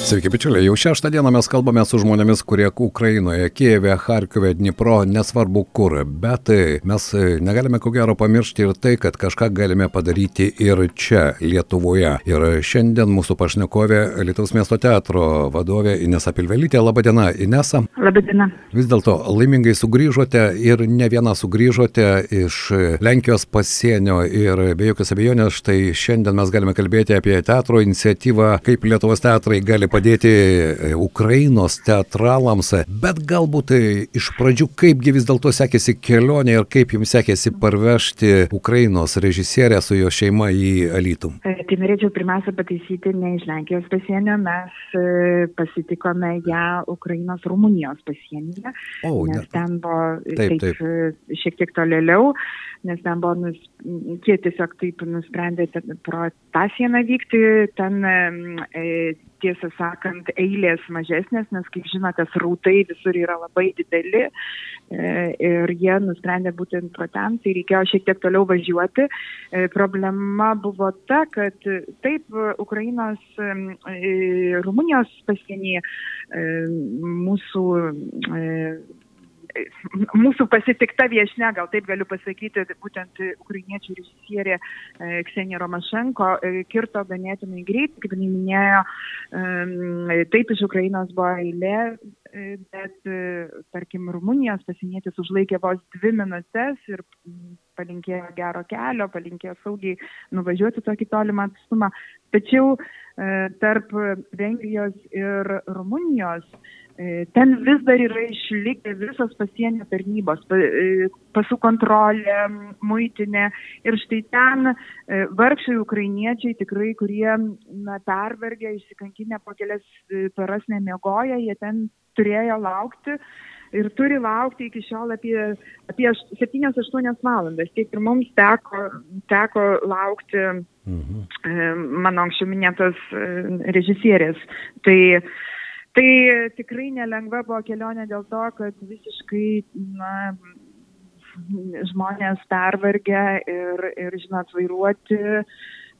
Sveiki, bičiuliai. Jau šeštą dieną mes kalbame su žmonėmis, kurie Ukrainoje, Kijeve, Harkiove, Dnipro, nesvarbu kur. Bet mes negalime ko gero pamiršti ir tai, kad kažką galime padaryti ir čia, Lietuvoje. Ir šiandien mūsų pašnekovė Lietuvos miesto teatro vadovė Inesa Pilvelytė. Labadiena, Inesa. Labadiena. Vis dėlto laimingai sugrįžote ir ne viena sugrįžote iš Lenkijos pasienio ir be jokios abejonės štai šiandien mes galime kalbėti apie teatro iniciatyvą, kaip Lietuvos teatrai gali padėti e, Ukrainos teatralams, bet galbūt e, iš pradžių kaipgi vis dėlto sekėsi kelionė ir kaip jums sekėsi parvežti Ukrainos režisierę su jo šeima į Alytų. E, tai norėčiau pirmiausia pataisyti ne iš Lenkijos pasienio, mes pasitikome ją Ukrainos Rumunijos pasienyje, o, nes ne. ten buvo Taip, taip, taip. šiek tiek tolėliau, nes ten buvo, nus, jie tiesiog taip nusprendė pro tą sieną vykti, ten e, tiesą sakant, eilės mažesnės, nes, kaip žinote, srautai visur yra labai dideli e, ir jie nusprendė būtent pro ten, tai reikėjo šiek tiek toliau važiuoti. E, problema buvo ta, kad taip, Ukrainos, e, Rumunijos pasienyje mūsų mūsų pasitikta viešne, gal taip galiu pasakyti, būtent ukrainiečių režisierė e, Ksenija Romašenko e, kirto ganėtinai greit, kaip jinai minėjo, e, taip iš Ukrainos buvo eilė, bet, tarkim, Rumunijos pasienietis užlaikė vos dvi minutės ir palinkėjo gero kelio, palinkėjo saugiai nuvažiuoti tokį tolimą atstumą. Tačiau tarp Vengrijos ir Rumunijos Ten vis dar yra išlikę visos pasienio tarnybos, pasų kontrolė, muitinė. Ir štai ten vargšai ukrainiečiai tikrai, kurie na, pervergė, išsikankinę po kelias paras nemiegoja, jie ten turėjo laukti. Ir turi laukti iki šiol apie, apie 7-8 valandas. Tiek ir mums teko, teko laukti mhm. mano anksčiau minėtos režisierės. Tai Tai tikrai nelengva buvo kelionė dėl to, kad visiškai na, žmonės pervargę ir, ir žinot, vairuoti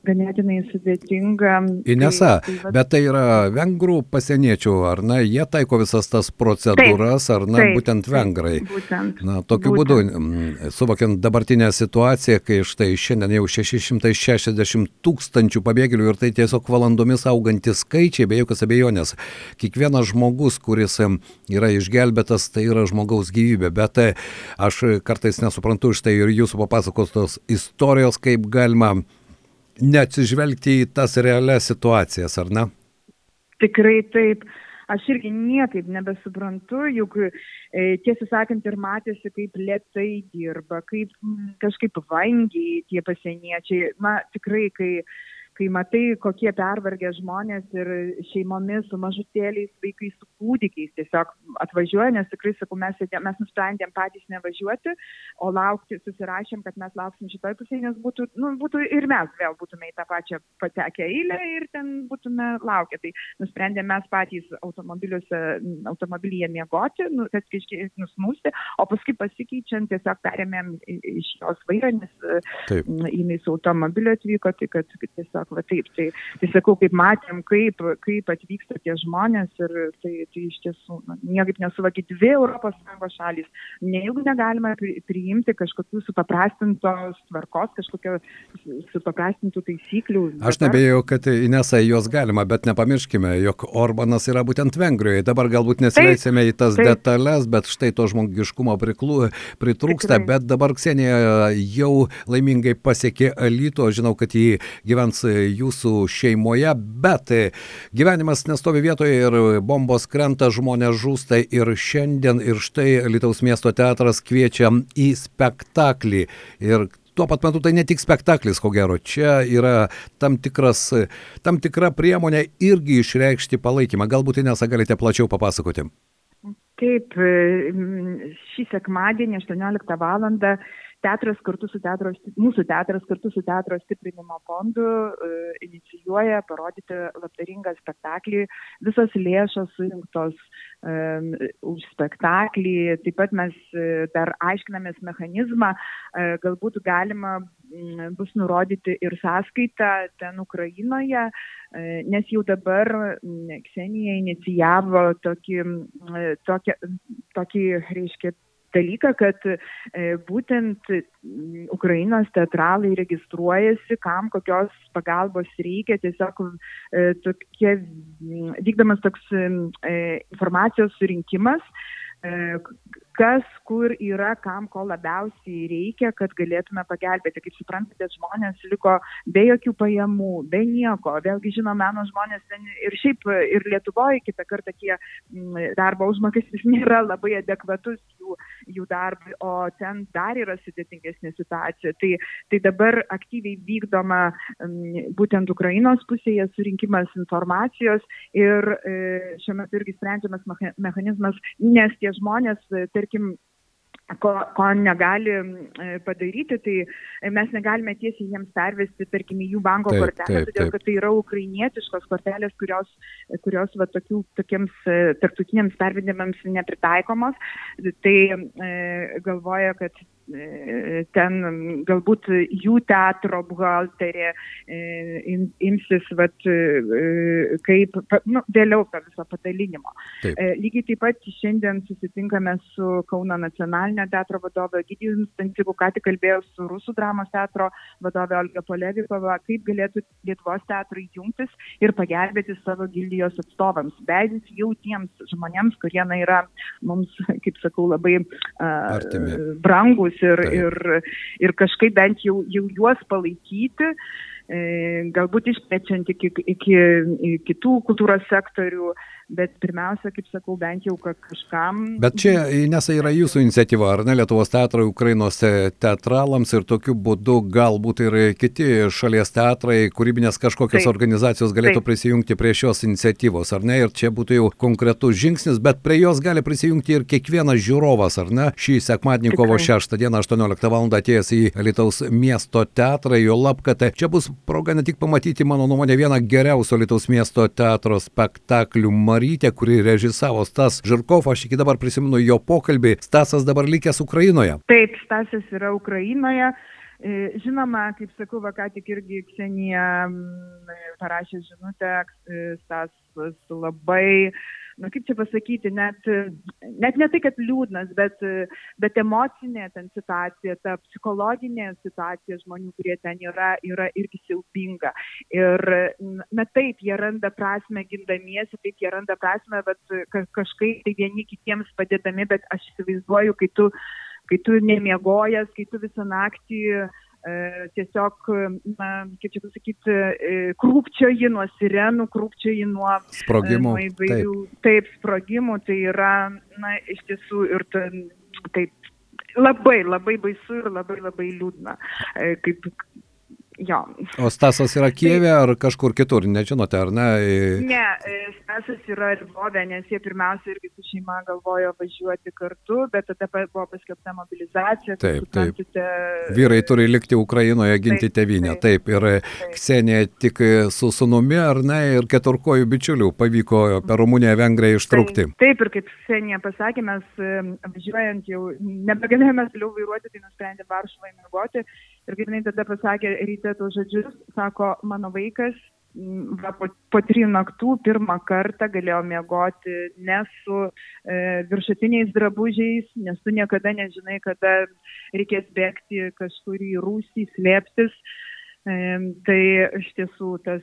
ganėtinai sudėtinga. Inesa, tai, tai bet tai yra vengrų pasieniečių, ar na, jie taiko visas tas procedūras, taip, ar na, taip, būtent vengrai. Taip, būtent, na, tokiu būtent. būdu, suvokiant dabartinę situaciją, kai štai šiandien jau 660 tūkstančių pabėgėlių ir tai tiesiog valandomis augantis skaičiai, be jokios abejonės. Kiekvienas žmogus, kuris yra išgelbėtas, tai yra žmogaus gyvybė, bet aš kartais nesuprantu iš tai ir jūsų papasakos tos istorijos, kaip galima neatsižvelgti į tas realias situacijas, ar ne? Tikrai taip. Aš irgi niekaip nebesuprantu, juk e, tiesą sakant ir matėsi, kaip lietai dirba, kaip kažkaip vangiai tie pasieniečiai. Na, tikrai, kai kai matai, kokie pervargę žmonės ir šeimomis su mažutėliais, vaikais, su kūdikiais tiesiog atvažiuoja, nes tikrai, sakau, mes, mes nusprendėm patys nevažiuoti, o laukti, susirašėm, kad mes lauksim šitoj pusėje, nes būtų, nu, būtų ir mes vėl būtume į tą pačią patekę eilę ir ten būtume laukę. Tai nusprendėm mes patys automobilyje miegoti, nu, kad kažkiek nusmūsti, o paskui pasikeičiant tiesiog perėmėm iš jos vairą, nes Taip. jinai su automobiliu atvyko, tai kad tiesiog va taip. Tai, tai sakau, kaip matėm, kaip, kaip atvyksta tie žmonės ir tai, tai iš tiesų niekaip nesuvokė dvi ES šalys. Nejaugi negalime priimti kažkokių supaprastintos tvarkos, kažkokio supaprastintų taisyklių. Aš nebėjau, kad Inesa jos galima, bet nepamirškime, jog Orbanas yra būtent Vengrijoje. Dabar galbūt nesileisime į tas taip. detalės, bet štai to žmogiškumo priklų, pritrūksta, Tikrai. bet dabar Ksenija jau laimingai pasiekė Alyto, žinau, kad jį gyvens jūsų šeimoje, bet gyvenimas nestovi vietoje ir bombos krenta, žmonės žūsta ir šiandien ir štai Lietuvos miesto teatras kviečia į spektaklį. Ir tuo pat metu tai ne tik spektaklis, ko gero, čia yra tam, tikras, tam tikra priemonė irgi išreikšti palaikymą. Galbūt Inesa galite plačiau papasakoti. Taip, šį sekmadienį 18 val. Teatras kartu su teatro, mūsų teatras kartu su teatro stiprinimo fondu uh, inicijuoja parodyti labdaringą spektaklį, visos lėšos surinktos um, už spektaklį, taip pat mes uh, dar aiškinamės mechanizmą, galbūt galima bus nurodyti ir sąskaitą ten Ukrainoje, nes jau dabar Ksenija inicijavo tokį, tokį, tokį reiškia, dalyką, kad e, būtent Ukrainos teatralai registruojasi, kam kokios pagalbos reikia, tiesiog e, tokie, vykdamas toks e, informacijos surinkimas kas, kur yra, kam ko labiausiai reikia, kad galėtume pagelbėti. Kaip suprantate, žmonės liko be jokių pajamų, be nieko. Vėlgi, žinoma, meno žmonės ten ir šiaip, ir Lietuvoje kitą kartą tie mm, darbo užmokestis nėra labai adekvatus jų, jų darbui, o ten dar yra sudėtingesnė situacija. Tai, tai dabar aktyviai vykdoma mm, būtent Ukrainos pusėje surinkimas informacijos ir e, šiuo metu irgi sprendžiamas mechanizmas, nes tie žmonės, tarkim, ko, ko negali e, padaryti, tai mes negalime tiesiai jiems pervesti, tarkim, jų banko taip, kortelę, taip, todėl kad tai yra ukrainietiškos kortelės, kurios, kurios va, tokių, tokiems e, tarptautiniams pervedimams nepritaikomos. Tai e, galvoja, kad ten galbūt jų teatro buhalterė e, imsis vat, e, kaip, nu, vėliau to viso padalinimo. Taip. Lygiai taip pat šiandien susitinkame su Kauno nacionalinio teatro vadovė Gydijus Stančiku, ką tik kalbėjau su Rusų dramos teatro vadovė Olga Polevikova, kaip galėtų Lietuvos teatrai jungtis ir pagelbėti savo gildijos atstovams, beidis jau tiems žmonėms, kurie na, yra mums, kaip sakau, labai uh, brangus ir, ir, ir kažkaip bent jau, jau juos palaikyti, e, galbūt išplečiant iki, iki, iki kitų kultūros sektorių, bet pirmiausia, kaip sakau, bent jau kažkam. Bet čia, Inesa, yra jūsų iniciatyva, ar ne, Lietuvos teatrai Ukrainos teatralams ir tokiu būdu galbūt ir kiti šalies teatrai, kūrybinės kažkokios Taip. organizacijos galėtų Taip. prisijungti prie šios iniciatyvos, ar ne, ir čia būtų jau konkretus žingsnis, bet prie jos gali prisijungti ir kiekvienas žiūrovas, ar ne, šį sekmadienį kovo 6 dieną 18 val. atėjęs į Lietuvos miesto teatrą, jo lab, kad čia bus proga ne tik pamatyti, mano nuomonė, vieną geriausių Lietuvos miesto teatro spektaklių Marytė, kuri režisavo Stas Žirkov, aš iki dabar prisimenu jo pokalbį. Stasas dabar likęs Ukrainoje. Taip, Stasas yra Ukrainoje. E, žinoma, kaip sakau, va ką tik irgi Ksenija parašė žinutę, e, Stasas labai na kaip čia pasakyti, net, net ne tai, kad liūdnas, bet, bet emocinė ten situacija, ta psichologinė situacija žmonių, kurie ten yra, yra irgi siaubinga. Ir, na taip, jie randa prasme gindamiesi, taip jie randa prasme, bet kažkaip tai vieni kitiems padėdami, bet aš įsivaizduoju, kai tu, kai tu nemiegojęs, kai tu visą naktį uh, tiesiog, na, kaip čia pasakyti, e, krūpčioji nuo sirenų, krūpčioji nuo sprogimų. Nuo įvairių, taip. taip, sprogimų, tai yra, na, iš tiesų ir taip labai, labai baisu ir labai, labai liūdna, e, kaip, jo. O Stasas yra Kievė ar kažkur kitur, nežinote, ar ne? Ne, e, Stasas yra Lvovė, nes jie pirmiausia irgi šeima galvojo važiuoti kartu, bet tada buvo paskelbta mobilizacija. Taip, taip. Vyrai turi likti Ukrainoje ginti taip, tevinę. Taip, ir taip. Ksenija tik su sunumi, ar ne, ir keturkojų bičiulių pavyko per Rumuniją Vengriją ištrūkti. Taip, taip, ir kaip Ksenija pasakė, mes e, važiuojant jau nebegalėjome toliau vairuoti, tai nusprendėme Varšuvai mėgoti. Ir kaip jinai tada pasakė, ryte tos žodžius, sako, mano vaikas va, po, po trijų naktų pirmą kartą galėjo miegoti ne su e, viršutiniais drabužiais, nes tu niekada nežinai, kada reikės bėgti kažkur į rūsį, slėptis. E, tai iš tiesų tas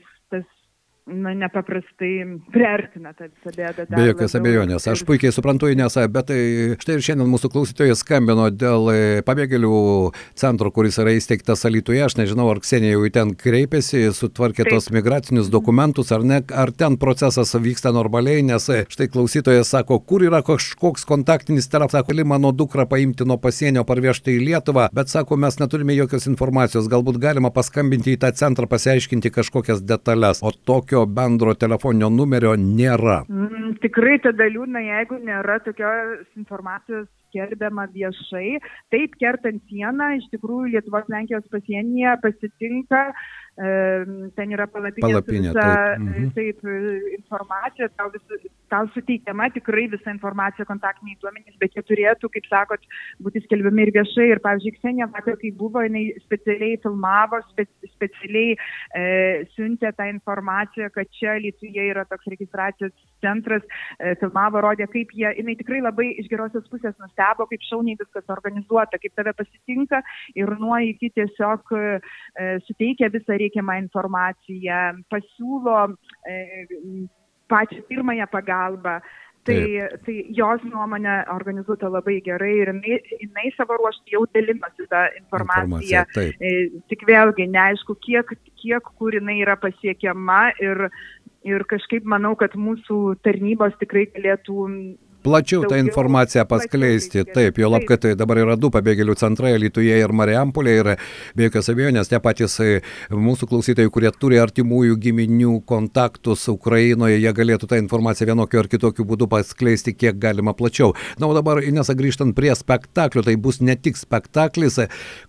na, nepaprastai priartina tą visą bėdą. Be jokios abejonės. Aš puikiai suprantu, Inesa, bet tai štai ir šiandien mūsų klausytojai skambino dėl e, pabėgėlių centro, kuris yra įsteigtas Alytuje. Aš nežinau, ar Ksenija jau ten kreipėsi, sutvarkė Taip. tos migracinius dokumentus, ar ne, ar ten procesas vyksta normaliai, nes e, štai klausytojas sako, kur yra kažkoks kontaktinis telefonas, sako, mano dukra paimti nuo pasienio, parvežti į Lietuvą, bet sako, mes neturime jokios informacijos, galbūt galima paskambinti į tą centrą, pasiaiškinti kažkokias detalės, o tokio jokio bendro telefoninio numerio nėra. Mm, tikrai tada liūdna, jeigu nėra tokios informacijos skelbiama viešai. Taip, kertant sieną, iš tikrųjų Lietuvos Lenkijos pasienyje pasitinka ten yra palapinė, palapinė visa, taip. Mhm. taip, informacija, tau, vis, tau suteikiama tikrai visa informacija, kontaktiniai duomenys, bet jie turėtų, kaip sakot, būti skelbiami ir viešai. Ir, pavyzdžiui, Ksenija vakar, kai buvo, jinai specialiai filmavo, spe, specialiai e, siuntė tą informaciją, kad čia Lietuvoje yra toks registracijos centras, e, filmavo, rodė, kaip jie, jinai tikrai labai iš gerosios pusės nustebo, kaip šauniai viskas organizuota, kaip tave pasitinka ir nuo iki tiesiog e, suteikia visą reikalą reikiamą informaciją, pasiūlo e, pačią pirmąją pagalbą. Tai, tai jos nuomonė organizuota labai gerai ir jinai, jinai savo ruoštų jau dalinosi tą informaciją. informaciją e, tik vėlgi neaišku, kiek, kiek kur jinai yra pasiekiama ir, ir kažkaip manau, kad mūsų tarnybos tikrai galėtų plačiau tą informaciją paskleisti. Taip, jo lab, kad dabar yra du pabėgėlių centrai Lietuvoje ir Mariampolė ir be jokios abejonės tie patys e, mūsų klausytojai, kurie turi artimųjų giminių kontaktus Ukrainoje, jie galėtų tą informaciją vienokiu ar kitokiu būdu paskleisti kiek galima plačiau. Na, o dabar, Inesa, grįžtant prie spektaklio, tai bus ne tik spektaklis,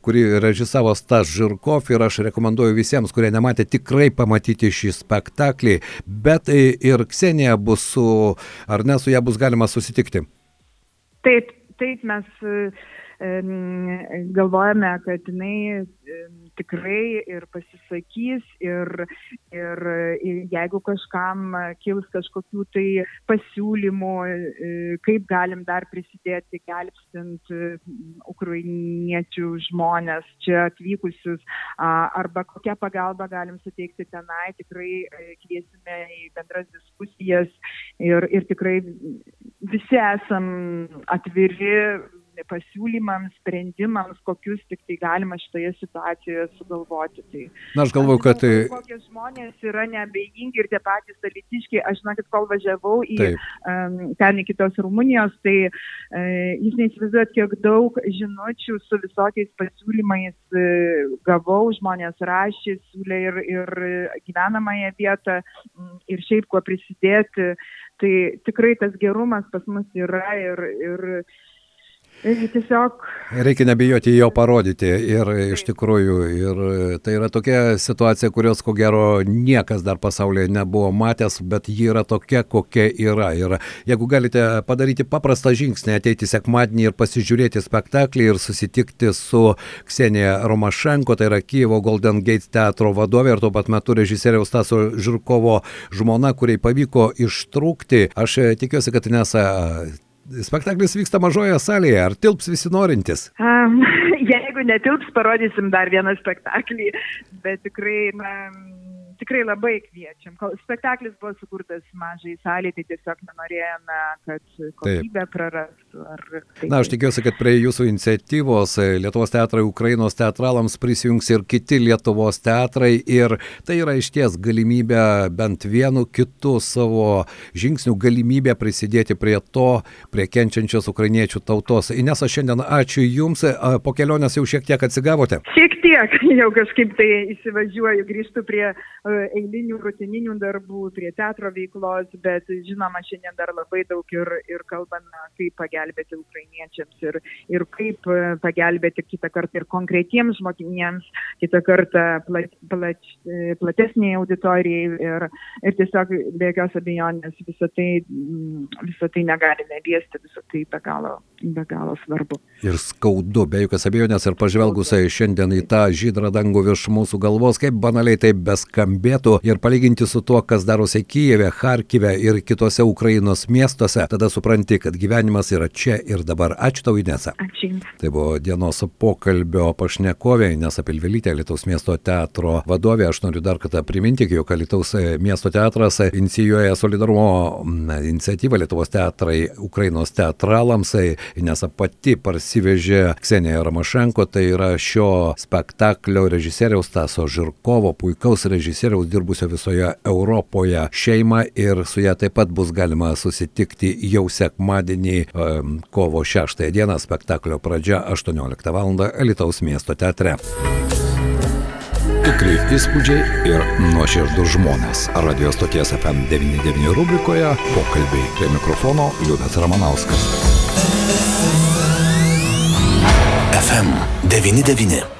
kurį režisavo Stas Žirkov ir aš rekomenduoju visiems, kurie nematė, tikrai pamatyti šį spektaklį, bet e, ir Ksenija bus su, ar ne, su ją bus galima susitikti susitikti? Taip, taip mes galvojame, kad jinai tikrai ir pasisakys ir, ir, ir jeigu kažkam kils kažkokių tai pasiūlymų, e, kaip galim dar prisidėti, gelbstint ukrainiečių žmonės čia atvykusius, arba kokią pagalbą galim suteikti tenai, tikrai e, kviesime į bendras diskusijas ir, ir tikrai visi esam atviri pasiūlymams, sprendimams, kokius tik tai galima šitoje situacijoje sugalvoti. Tai, Na, aš galvoju, kad... Tai... Kokie žmonės yra neabejingi ir tie patys dalytiški, aš žinokit, kol važiavau į Taip. um, ten į kitos Rumunijos, tai uh, jūs neįsivaizduojat, kiek daug žinučių su visokiais pasiūlymais uh, gavau, žmonės rašė, siūlė ir, ir gyvenamąją vietą ir šiaip kuo prisidėti. Tai tikrai tas gerumas pas mus yra ir, ir Tiesiog. Reikia nebijoti jo parodyti ir iš tikrųjų, ir tai yra tokia situacija, kurios ko gero niekas dar pasaulyje nebuvo matęs, bet ji yra tokia, kokia yra. Ir jeigu galite padaryti paprastą žingsnį, ateiti sekmadienį ir pasižiūrėti spektaklį ir susitikti su Ksenija Romašenko, tai yra Kyivo Golden Gate teatro vadovė ir tuo pat metu režisieriaus Taso Žirkovo žmona, kuriai pavyko ištrūkti, aš tikiuosi, kad Nesa spektaklis vyksta mažoje salėje, ar tilps visi norintys? Um, jeigu netilps, parodysim dar vieną spektaklį, bet tikrai, na, tikrai labai kviečiam. Spektaklis buvo sukurtas mažai saliai, tai tiesiog nenorėjome, kad kokybę prarastų. Ar... Na, aš tikiuosi, kad prie jūsų iniciatyvos e, Lietuvos teatrai Ukrainos teatralams prisijungs ir kiti Lietuvos teatrai ir tai yra iš ties galimybė bent vienu kitu savo žingsniu galimybė prisidėti prie to, prie kenčiančios ukrainiečių tautos. Inesa, šiandien ačiū Jums, e, po kelionės jau šiek tiek atsigavote. Šiek tiek, jau kažkaip tai įsivažiuoju, grįžtu prie eilinių rutininių darbų, prie teatro veiklos, bet žinoma, šiandien dar labai daug ir, ir kalbame, kaip pagelbėti ukrainiečiams ir, ir kaip e, pagelbėti kitą kartą ir konkretiems žmonėms, kitą kartą plat, plat, e, platesniai auditorijai ir, ir tiesiog be jokios abejonės visą tai, mm, visą tai negalime liesti, visą tai be galo, be galo svarbu. Ir skaudu, be jokios abejonės ir pažvelgus šiandien į tą žydrą dangų virš mūsų galvos, kaip banaliai tai beskambė skambėtų ir palyginti su tuo, kas darosi Kyjeve, Harkive ir kitose Ukrainos miestuose, tada supranti, kad gyvenimas yra čia ir dabar. Ačiū tau, Inesa. Ačiū. Tai buvo dienos pokalbio pašnekovė, Inesa Pilvelytė, Lietuvos miesto teatro vadovė. Aš noriu dar kartą priminti, jog Lietuvos miesto teatras inicijuoja solidarumo iniciatyvą Lietuvos teatrai Ukrainos teatralams. Inesa pati parsivežė Kseniją Ramašenko, tai yra šio spektaklio režisieriaus Taso Žirkovo, puikaus režisieriaus režisieriaus dirbusio visoje Europoje šeimą ir su ją taip pat bus galima susitikti jau sekmadienį kovo 6 dieną spektaklio pradžia 18 val. Lietuvos miesto teatre. Tikrai įspūdžiai ir nuoširdus žmonės. Radio stoties FM99 rubrikoje pokalbiai prie mikrofono Liudas Ramanauskas. FM 99.